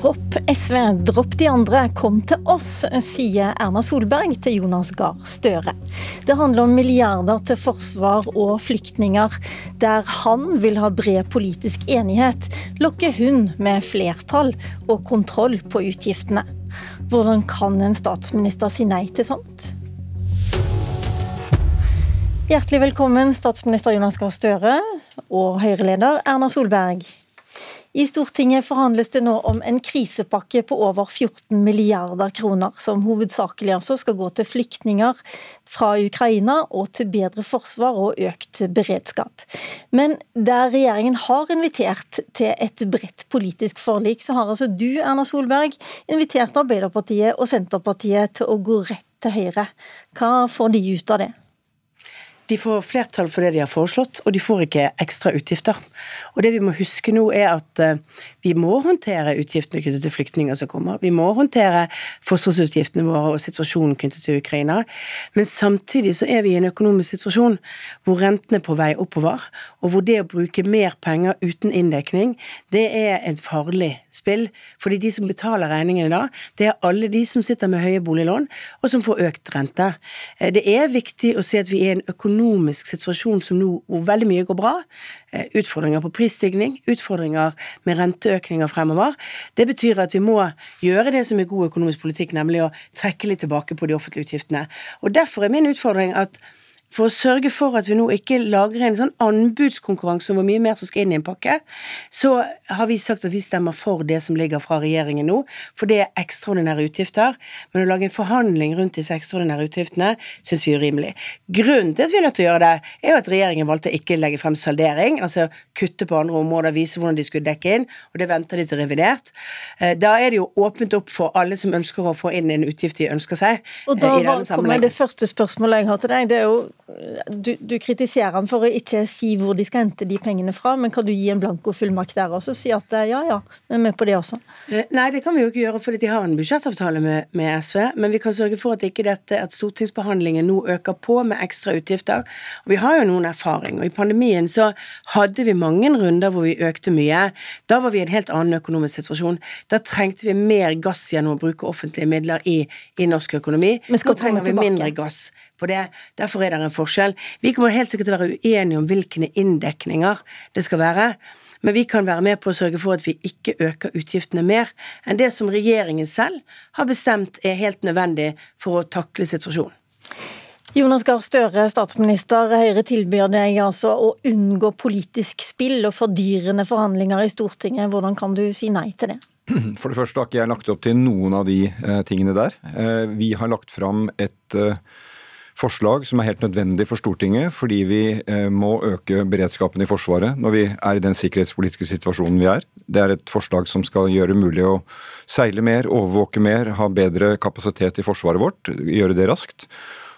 Dropp SV, dropp de andre, kom til oss, sier Erna Solberg til Jonas Gahr Støre. Det handler om milliarder til forsvar og flyktninger. Der han vil ha bred politisk enighet, lokker hun med flertall og kontroll på utgiftene. Hvordan kan en statsminister si nei til sånt? Hjertelig velkommen, statsminister Jonas Gahr Støre og Høyre-leder Erna Solberg. I Stortinget forhandles det nå om en krisepakke på over 14 milliarder kroner, som hovedsakelig altså skal gå til flyktninger fra Ukraina og til bedre forsvar og økt beredskap. Men der regjeringen har invitert til et bredt politisk forlik, så har altså du, Erna Solberg, invitert Arbeiderpartiet og Senterpartiet til å gå rett til Høyre. Hva får de ut av det? De får flertall for det de har foreslått, og de får ikke ekstra utgifter. Og det vi må huske nå er at eh, vi må håndtere utgiftene knyttet til flyktninger som kommer. Vi må håndtere forsvarsutgiftene våre og situasjonen knyttet til Ukraina. Men samtidig så er vi i en økonomisk situasjon hvor rentene er på vei oppover, og hvor det å bruke mer penger uten inndekning, det er et farlig spill. Fordi de som betaler regningene da, det er alle de som sitter med høye boliglån, og som får økt rente. Eh, det er viktig å si at vi er en økonomisk økonomisk situasjon som nå, hvor veldig mye går bra. Eh, utfordringer på prisstigning, utfordringer med renteøkninger fremover. Det betyr at vi må gjøre det som er god økonomisk politikk, nemlig å trekke litt tilbake på de offentlige utgiftene. Og Derfor er min utfordring at for å sørge for at vi nå ikke lager en sånn anbudskonkurranse om hvor mye mer som skal inn i en pakke, så har vi sagt at vi stemmer for det som ligger fra regjeringen nå, for det er ekstraordinære utgifter. Men å lage en forhandling rundt disse ekstraordinære utgiftene syns vi er urimelig. Grunnen til at vi er nødt til å gjøre det, er jo at regjeringen valgte å ikke legge frem saldering, altså kutte på andre områder, vise hvordan de skulle dekke inn, og det venter de til revidert. Eh, da er det jo åpent opp for alle som ønsker å få inn en utgift de ønsker seg. Og da kommer det første spørsmålet jeg har til deg. det er jo du, du, kritiserer han for å ikke si hvor de skal hente de pengene fra, men kan du gi en blankofullmakt der også? Si at eh, ja, ja, vi er med på det også? Eh, nei, det kan vi jo ikke gjøre fordi de har en budsjettavtale med, med, SV. Men vi kan sørge for at ikke dette, at stortingsbehandlingen nå øker på med ekstra utgifter. Og vi har jo noen erfaring. Og i pandemien så hadde vi mange runder hvor vi økte mye. Da var vi i en helt annen økonomisk situasjon. Da trengte vi mer gass gjennom å bruke offentlige midler i, i norsk økonomi. Men Nå trenger vi mindre gass på det. Derfor er det en forskjell. Vi kommer helt sikkert til å være uenige om hvilke inndekninger det skal være. Men vi kan være med på å sørge for at vi ikke øker utgiftene mer enn det som regjeringen selv har bestemt er helt nødvendig for å takle situasjonen. Jonas Gahr Støre, statsminister. Høyre tilbyr deg altså å unngå politisk spill og fordyrende forhandlinger i Stortinget. Hvordan kan du si nei til det? For det første har ikke jeg lagt opp til noen av de eh, tingene der. Eh, vi har lagt fram et eh, forslag som er helt nødvendig for Stortinget, fordi vi eh, må øke beredskapen i Forsvaret når vi er i den sikkerhetspolitiske situasjonen vi er. Det er et forslag som skal gjøre mulig å seile mer, overvåke mer, ha bedre kapasitet i forsvaret vårt, gjøre det raskt.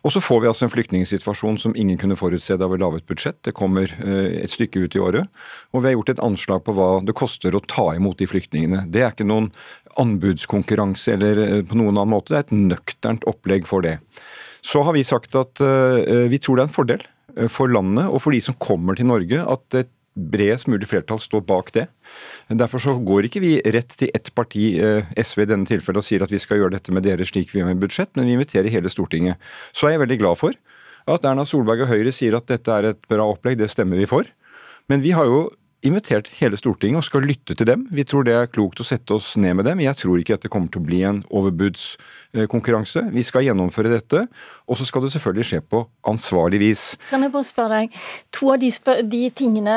Og så får vi altså en flyktningsituasjon som ingen kunne forutse da vi laget budsjett. Det kommer eh, et stykke ut i året. Og vi har gjort et anslag på hva det koster å ta imot de flyktningene. Det er ikke noen anbudskonkurranse eller eh, på noen annen måte. Det er et nøkternt opplegg for det. Så har vi sagt at eh, vi tror det er en fordel eh, for landet og for de som kommer til Norge, at et bredest mulig flertall står bak det. Derfor så går ikke vi rett til ett parti, eh, SV i denne tilfellet, og sier at vi skal gjøre dette med dere slik vi gjør med budsjett, men vi inviterer hele Stortinget. Så er jeg veldig glad for at Erna Solberg og Høyre sier at dette er et bra opplegg, det stemmer vi for. Men vi har jo invitert hele Stortinget og skal lytte til dem. Vi tror det er klokt å sette oss ned med dem. Jeg tror ikke at det kommer til å bli en overbudskonkurranse. Vi skal gjennomføre dette, og så skal det selvfølgelig skje på ansvarlig vis. Kan jeg bare spørre deg, to av de, de tingene,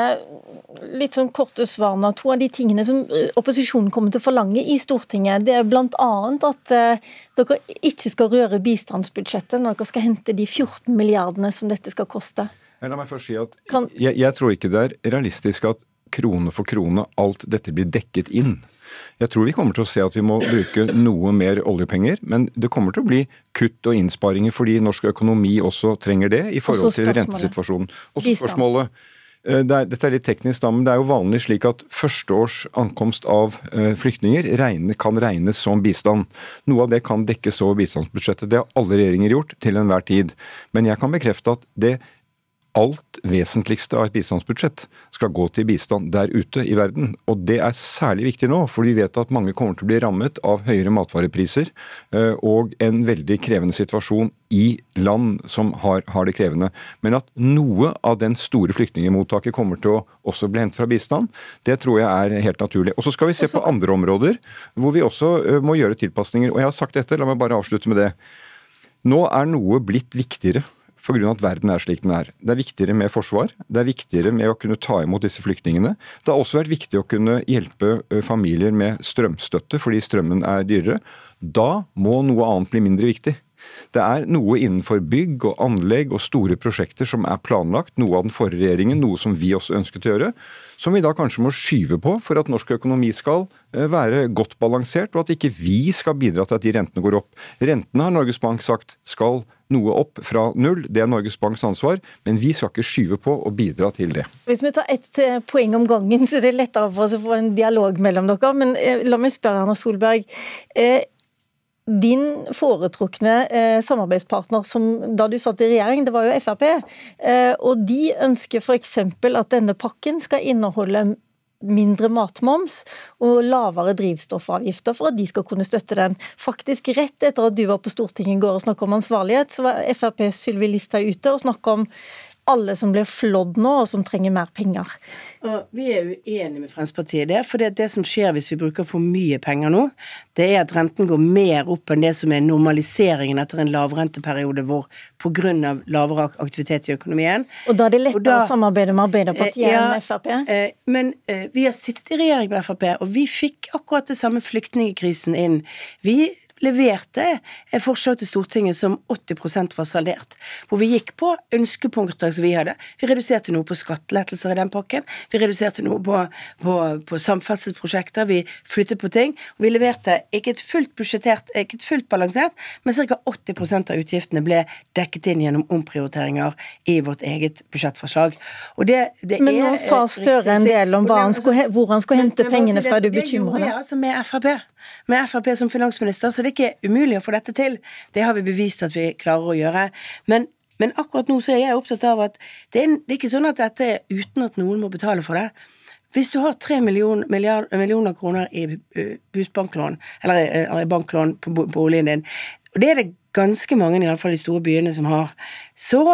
litt sånn korte svarene, to av de tingene som eh, opposisjonen kommer til å forlange i Stortinget, det er bl.a. at uh, dere ikke skal røre bistandsbudsjettet når dere skal hente de 14 milliardene som dette skal koste. La meg først si at jeg, jeg tror ikke det er realistisk at krone for krone alt dette blir dekket inn. Jeg tror vi kommer til å se at vi må bruke noe mer oljepenger, men det kommer til å bli kutt og innsparinger fordi norsk økonomi også trenger det i forhold til rentesituasjonen. Og så spørsmålet Eh, det er, dette er litt teknisk, da, men det er jo vanlig slik at førsteårs ankomst av uh, flyktninger regne, kan regnes som bistand. Noe av det kan dekkes over bistandsbudsjettet. Det har alle regjeringer gjort til enhver tid. Men jeg kan bekrefte at det alt vesentligste av et bistandsbudsjett skal gå til bistand der ute i verden. Og det er særlig viktig nå, for vi vet at mange kommer til å bli rammet av høyere matvarepriser eh, og en veldig krevende situasjon i land som har, har det krevende. Men at noe av den store flyktningmottaket kommer til å også bli hentet fra bistand, det tror jeg er helt naturlig. Og så skal vi se på andre områder hvor vi også eh, må gjøre tilpasninger. Og jeg har sagt dette, la meg bare avslutte med det. Nå er noe blitt viktigere pga. at verden er slik den er. Det er viktigere med forsvar, det er viktigere med å kunne ta imot disse flyktningene. Det har også vært viktig å kunne hjelpe familier med strømstøtte fordi strømmen er dyrere. Da må noe annet bli mindre viktig. Det er noe innenfor bygg og anlegg og store prosjekter som er planlagt, noe av den forrige regjeringen, noe som vi også ønsket å gjøre, som vi da kanskje må skyve på for at norsk økonomi skal være godt balansert, og at ikke vi skal bidra til at de rentene går opp. Rentene har Norges Bank sagt skal noe opp fra null. Det er Norges Banks ansvar, men vi skal ikke skyve på og bidra til det. Hvis vi tar ett eh, poeng om gangen, så er det lettere for oss å få en dialog mellom dere. Men eh, la meg spørre Erna Solberg. Din foretrukne eh, samarbeidspartner som, da du satt i regjering, det var jo Frp. Eh, og de ønsker f.eks. at denne pakken skal inneholde mindre matmoms og lavere drivstoffavgifter for at de skal kunne støtte den. Faktisk rett etter at du var på Stortinget i går og snakket om ansvarlighet, så var Frp Sylvi Listhaug ute og snakket om alle som blir flådd nå, og som trenger mer penger. Og vi er uenige med Fremskrittspartiet i det. For det som skjer hvis vi bruker for mye penger nå, det er at renten går mer opp enn det som er normaliseringen etter en lavrenteperiode hvor pga. lavere aktivitet i økonomien. Og da er det lettere da, å samarbeide med Arbeiderpartiet ja, enn med Frp? Eh, men eh, vi har sittet i regjering med Frp, og vi fikk akkurat det samme flyktningkrisen inn. Vi leverte et forslag til Stortinget som 80% var saldert. Hvor vi gikk på ønskepunkter som vi hadde. Vi reduserte noe på skattelettelser i den pakken. Vi reduserte noe på, på, på samferdselsprosjekter. Vi flyttet på ting. Og vi leverte ikke et fullt budsjettert, ikke et fullt balansert, men ca. 80% av utgiftene ble dekket inn gjennom omprioriteringer i vårt eget budsjettforslag. Det, det men nå sa Støre en del om han skulle, hvor han skulle hente pengene fra. Er du bekymra? Det gjorde jeg altså med Frp med Frp som finansminister, så det er ikke umulig å få dette til. Det har vi bevist at vi klarer å gjøre. Men, men akkurat nå så er jeg opptatt av at det er, det er, ikke sånn at dette er uten at noen må betale for det. Hvis du har tre million, millioner kroner i husbanklån, eller, eller banklån på boligen din, og det er det ganske mange, i alle fall de store byene, som har, så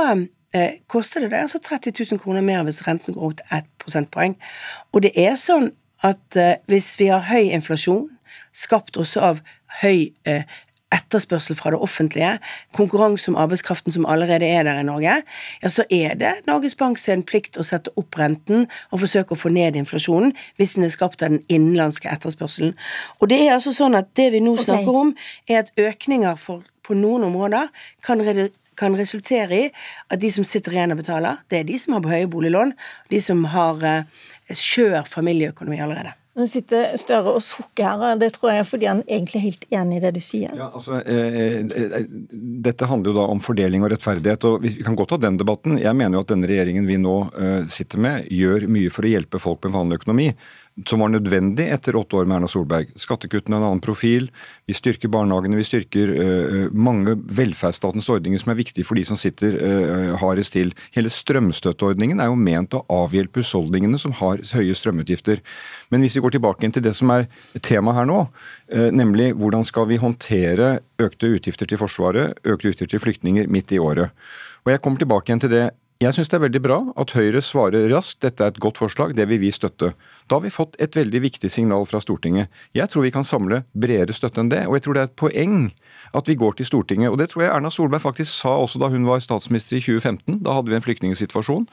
eh, koster det deg altså 30 000 kroner mer hvis renten går opp til 1 prosentpoeng. Og det er sånn at eh, hvis vi har høy inflasjon, skapt også av høy eh, etterspørsel fra det offentlige, konkurranse om arbeidskraften som allerede er der i Norge, ja, så er det Norges Bank sin plikt å sette opp renten og forsøke å få ned inflasjonen hvis den er skapt av den innenlandske etterspørselen. Og det er altså sånn at det vi nå okay. snakker om, er at økninger for, på noen områder kan kan resultere i at de som sitter igjen og betaler, det er de som har på høye boliglån, de som har uh, skjør familieøkonomi allerede. Nå sitter Støre og sukker her, og det tror jeg er fordi han egentlig er helt enig i det du sier. Ja, altså, eh, eh, eh, dette handler jo da om fordeling og rettferdighet, og vi kan godt ta den debatten. Jeg mener jo at denne regjeringen vi nå eh, sitter med, gjør mye for å hjelpe folk med vanlig økonomi som var nødvendig etter åtte år med Erna Solberg. Skattekuttene har en annen profil. Vi styrker barnehagene, vi styrker uh, mange velferdsstatens ordninger som er viktige for de som sitter uh, hardest til. Hele strømstøtteordningen er jo ment å avhjelpe husholdningene som har høye strømutgifter. Men hvis vi går tilbake til det som er temaet her nå, uh, nemlig hvordan skal vi håndtere økte utgifter til Forsvaret, økte utgifter til flyktninger midt i året. Og Jeg kommer tilbake igjen til det jeg syns det er veldig bra at Høyre svarer raskt dette er et godt forslag, det vil vi støtte. Da har vi fått et veldig viktig signal fra Stortinget. Jeg tror vi kan samle bredere støtte enn det, og jeg tror det er et poeng at vi går til Stortinget. Og det tror jeg Erna Solberg faktisk sa også da hun var statsminister i 2015. Da hadde vi en flyktningsituasjon.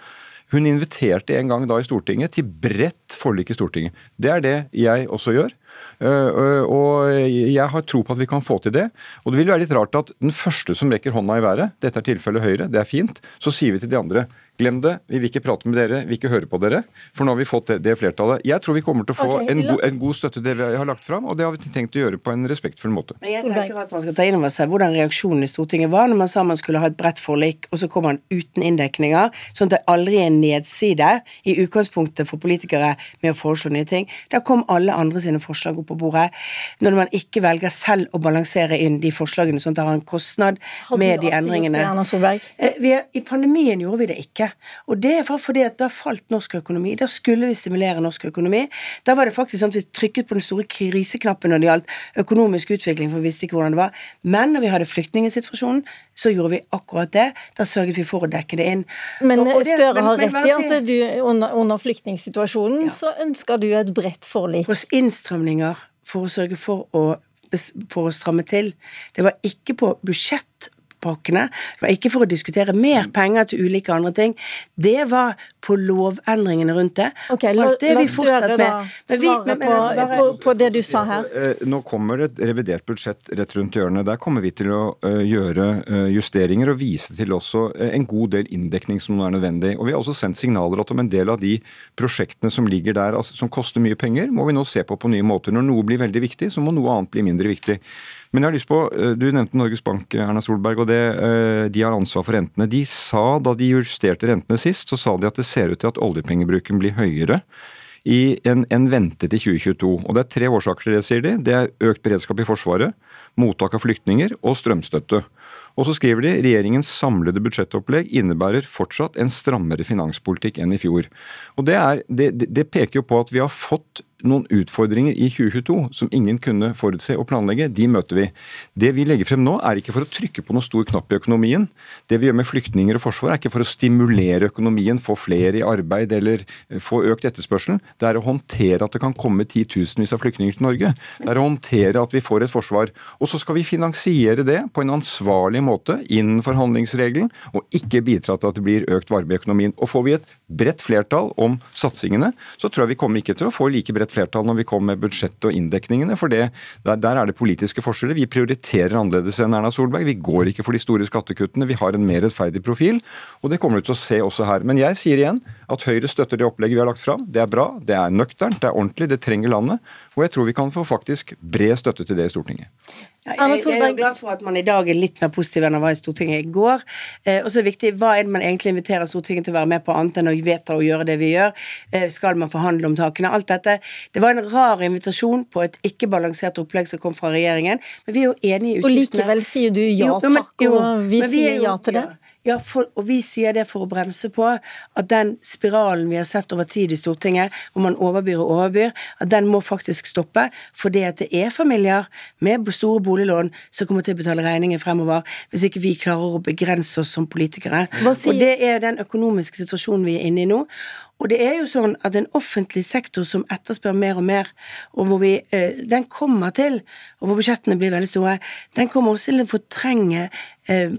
Hun inviterte en gang da i Stortinget til bredt forlik i Stortinget. Det er det jeg også gjør. Eh, eh, og jeg har tro på at vi kan få til det. Og det vil være litt rart at den første som rekker hånda i været, dette er tilfellet Høyre, det er fint, så sier vi til de andre Glem det. Vi vil ikke prate med dere, vi vil ikke høre på dere. For nå har vi fått det, det flertallet. Jeg tror vi kommer til å få okay, en, go en god støtte til det vi har lagt fram, og det har vi tenkt å gjøre på en respektfull måte. Men jeg tenker at man skal ta inn over seg hvordan reaksjonen i Stortinget var når man sa man skulle ha et bredt forlik, og så kom man uten inndekninger, sånn at det aldri er en nedside i utgangspunktet for politikere med å foreslå nye ting. Da kom alle andre sine forslag opp på bordet. Når man ikke velger selv å balansere inn de forslagene, sånn at det har en kostnad Hadde med de endringene. Eh, Vi, er- I pandemien gjorde vi det ikke. Og det var fordi at da falt norsk økonomi. Da skulle vi stimulere norsk økonomi. Da var det faktisk sånn at vi trykket på den store kriseknappen når det gjaldt økonomisk utvikling, for vi visste ikke hvordan det var. Men når vi hadde flyktningsituasjonen, så gjorde vi akkurat det. Da sørget vi for å dekke det inn. Men Og- og det- Støre har rett i at du under, under flyktningsituasjonen så ønsker du et bredt forlik. Hos innstramninger for å sørge for å, for å stramme til. Det var ikke på budsjettpakkene. Det var ikke for å diskutere mer penger til ulike andre ting. Det var på lovendringene rundt det. Ok, La, alt det vi fortsatt med. Men vi- men- men på, altså bare- på, på det du sa her. Eh, Nå kommer et revidert budsjett rett rundt hjørnet. Der kommer vi til å eh, gjøre eh, justeringer og vise til også eh, en god del inndekning som nå er nødvendig. Og Vi har også sendt signaler at om en del av de prosjektene som ligger der, altså, som koster mye penger, må vi nå se på på nye måter. Når noe blir veldig viktig, så må noe annet bli mindre viktig. Men jeg har lyst på, eh, Du nevnte Norges Bank, Erna Solberg, og det, eh, de har ansvar for rentene. De sa Da de justerte rentene sist, så sa de at det ser ut til at oljepengebruken blir høyere i en, en vente til 2022. Og Det er tre årsaker til det, sier de. Det er økt beredskap i Forsvaret, mottak av flyktninger og strømstøtte. Og så skriver de regjeringens samlede budsjettopplegg innebærer fortsatt en strammere finanspolitikk enn i fjor. Og det, er, det- det peker jo på at vi har fått noen utfordringer i 2022 som ingen kunne forutse og planlegge. De møter vi. Det vi legger frem nå, er ikke for å trykke på noen stor knapp i økonomien. Det vi gjør med flyktninger og forsvar, er ikke for å stimulere økonomien, få flere i arbeid eller få økt etterspørsel. Det er å håndtere at det kan komme titusenvis av flyktninger til Norge. Det er å håndtere at vi får et forsvar. Og så skal vi finansiere det på en ansvarlig måte innenfor handlingsregelen, og ikke bidra til at det blir økt varme i økonomien. Og får vi et bredt flertall om satsingene, så tror jeg vi kommer ikke til å få like bredt flertall når vi kommer med budsjettet og inndekningene, for det, der, der er det politiske forskjeller. Vi prioriterer annerledes enn Erna Solberg. Vi går ikke for de store skattekuttene. Vi har en mer rettferdig profil, og det kommer du til å se også her. Men jeg sier igjen at Høyre støtter det opplegget vi har lagt fram. Det er bra, det er nøkternt, det er ordentlig, det trenger landet. Og jeg tror vi kan få faktisk bred støtte til det i Stortinget. Ja, jeg, jeg er glad for at man i dag er litt mer positiv enn man var i Stortinget i går. Eh, og så er det viktig, Hva er det man egentlig inviterer Stortinget til å være med på, annet enn å vedta å gjøre det vi gjør? Eh, skal man forhandle om takene? Alt dette. Det var en rar invitasjon på et ikke balansert opplegg som kom fra regjeringen. Men vi er jo enige i Og likevel sier du ja Jo, men- takk, jo, og vi er sier jo- ja til det. Ja. Ja, for, og vi sier det for å bremse på at den spiralen vi har sett over tid i Stortinget, hvor man overbyr og overbyr, at den må faktisk stoppe. Fordi at det er familier med store boliglån som kommer til å betale regninger fremover, hvis ikke vi klarer å begrense oss som politikere. Og det er den økonomiske situasjonen vi er inne i nå. Og det er jo sånn at en offentlig sektor som etterspør mer og mer, og hvor vi, eh, den kommer til, og hvor budsjettene blir veldig store, den kommer også til å fortrenge eh,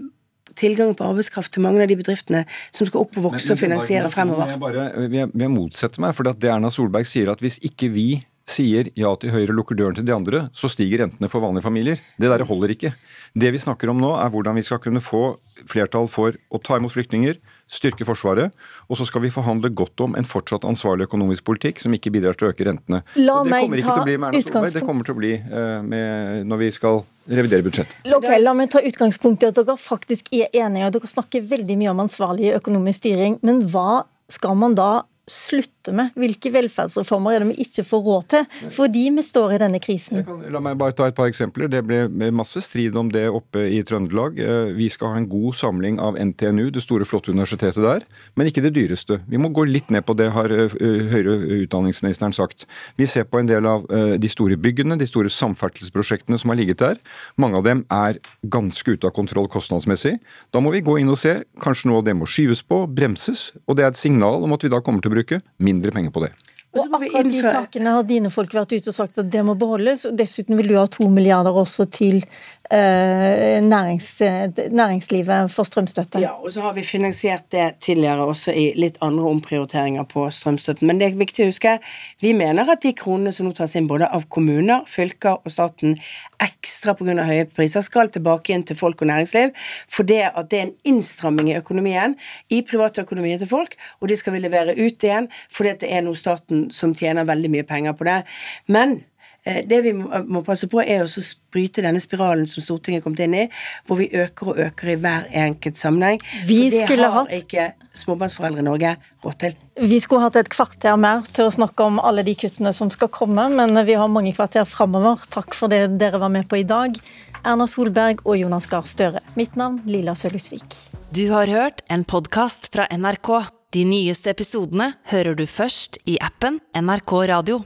tilgang på arbeidskraft til mange av de bedriftene som skal opp og vokse og finansiere fremover. Jeg bare, jeg, jeg motsetter meg, for det Erna Solberg sier at hvis ikke vi sier ja til Høyre og lukker døren til de andre, så stiger rentene for vanlige familier. Det der holder ikke. Det vi snakker om nå, er hvordan vi skal kunne få flertall for å ta imot flyktninger, styrke Forsvaret, og så skal vi forhandle godt om en fortsatt ansvarlig økonomisk politikk som ikke bidrar til å øke rentene. La og det kommer ikke til å bli med Erna Solberg, det kommer til å bli eh, med, når vi skal revidere budsjettet. Ok, La meg ta utgangspunkt i at dere faktisk er enige. Dere snakker veldig mye om ansvarlig økonomisk styring. Men hva skal man da slutte med? Hvilke velferdsreformer er det vi ikke får råd til fordi vi står i denne krisen? Kan, la meg bare ta et par eksempler. Det ble masse strid om det oppe i Trøndelag. Eh, Vi skal ha en god samling av NTNU, det store, flotte universitetet der, men ikke det dyreste. Vi må gå litt ned på det, har eh, høyere utdanningsministeren sagt. Vi ser på en del av eh, de store byggene, de store samferdselsprosjektene som har ligget der. Mange av dem er ganske ute av kontroll kostnadsmessig. Da må vi gå inn og se. Kanskje noe av det må skyves på, bremses. Og det er et signal om at vi da kommer til å bruke mindre penger på det. Og Og akkurat de sakene har dine folk vært ute og sagt at det må beholdes. og Dessuten vil du ha to milliarder også til nærings, næringslivet for strømstøtte. Ja, og så har vi finansiert det tidligere også i litt andre omprioriteringer på strømstøtten. Men det er viktig å huske, vi mener at de kronene som nå tas inn både av kommuner, fylker og staten ekstra pga. høye priser, skal tilbake inn til folk og næringsliv. For det at det er en innstramming i økonomien, i privatøkonomien til folk, og de skal vi levere ut igjen fordi det er nå staten som tjener veldig mye penger på det. Men Eh, det vi må passe på, er å bryte denne spiralen som Stortinget er kommet inn i, hvor vi øker og øker i hver enkelt sammenheng. Vi For det har hatt... ikke småbarnsforeldre i Norge råd til. Vi skulle hatt et kvarter mer til å snakke om alle de kuttene som skal komme, men vi har mange kvarter framover. Takk for det dere var med på i dag. Erna Solberg og Jonas Gahr Støre. Mitt navn Lilla Sølhusvik. Du har hørt en podkast fra NRK. De nyeste episodene hører du først i appen NRK Radio.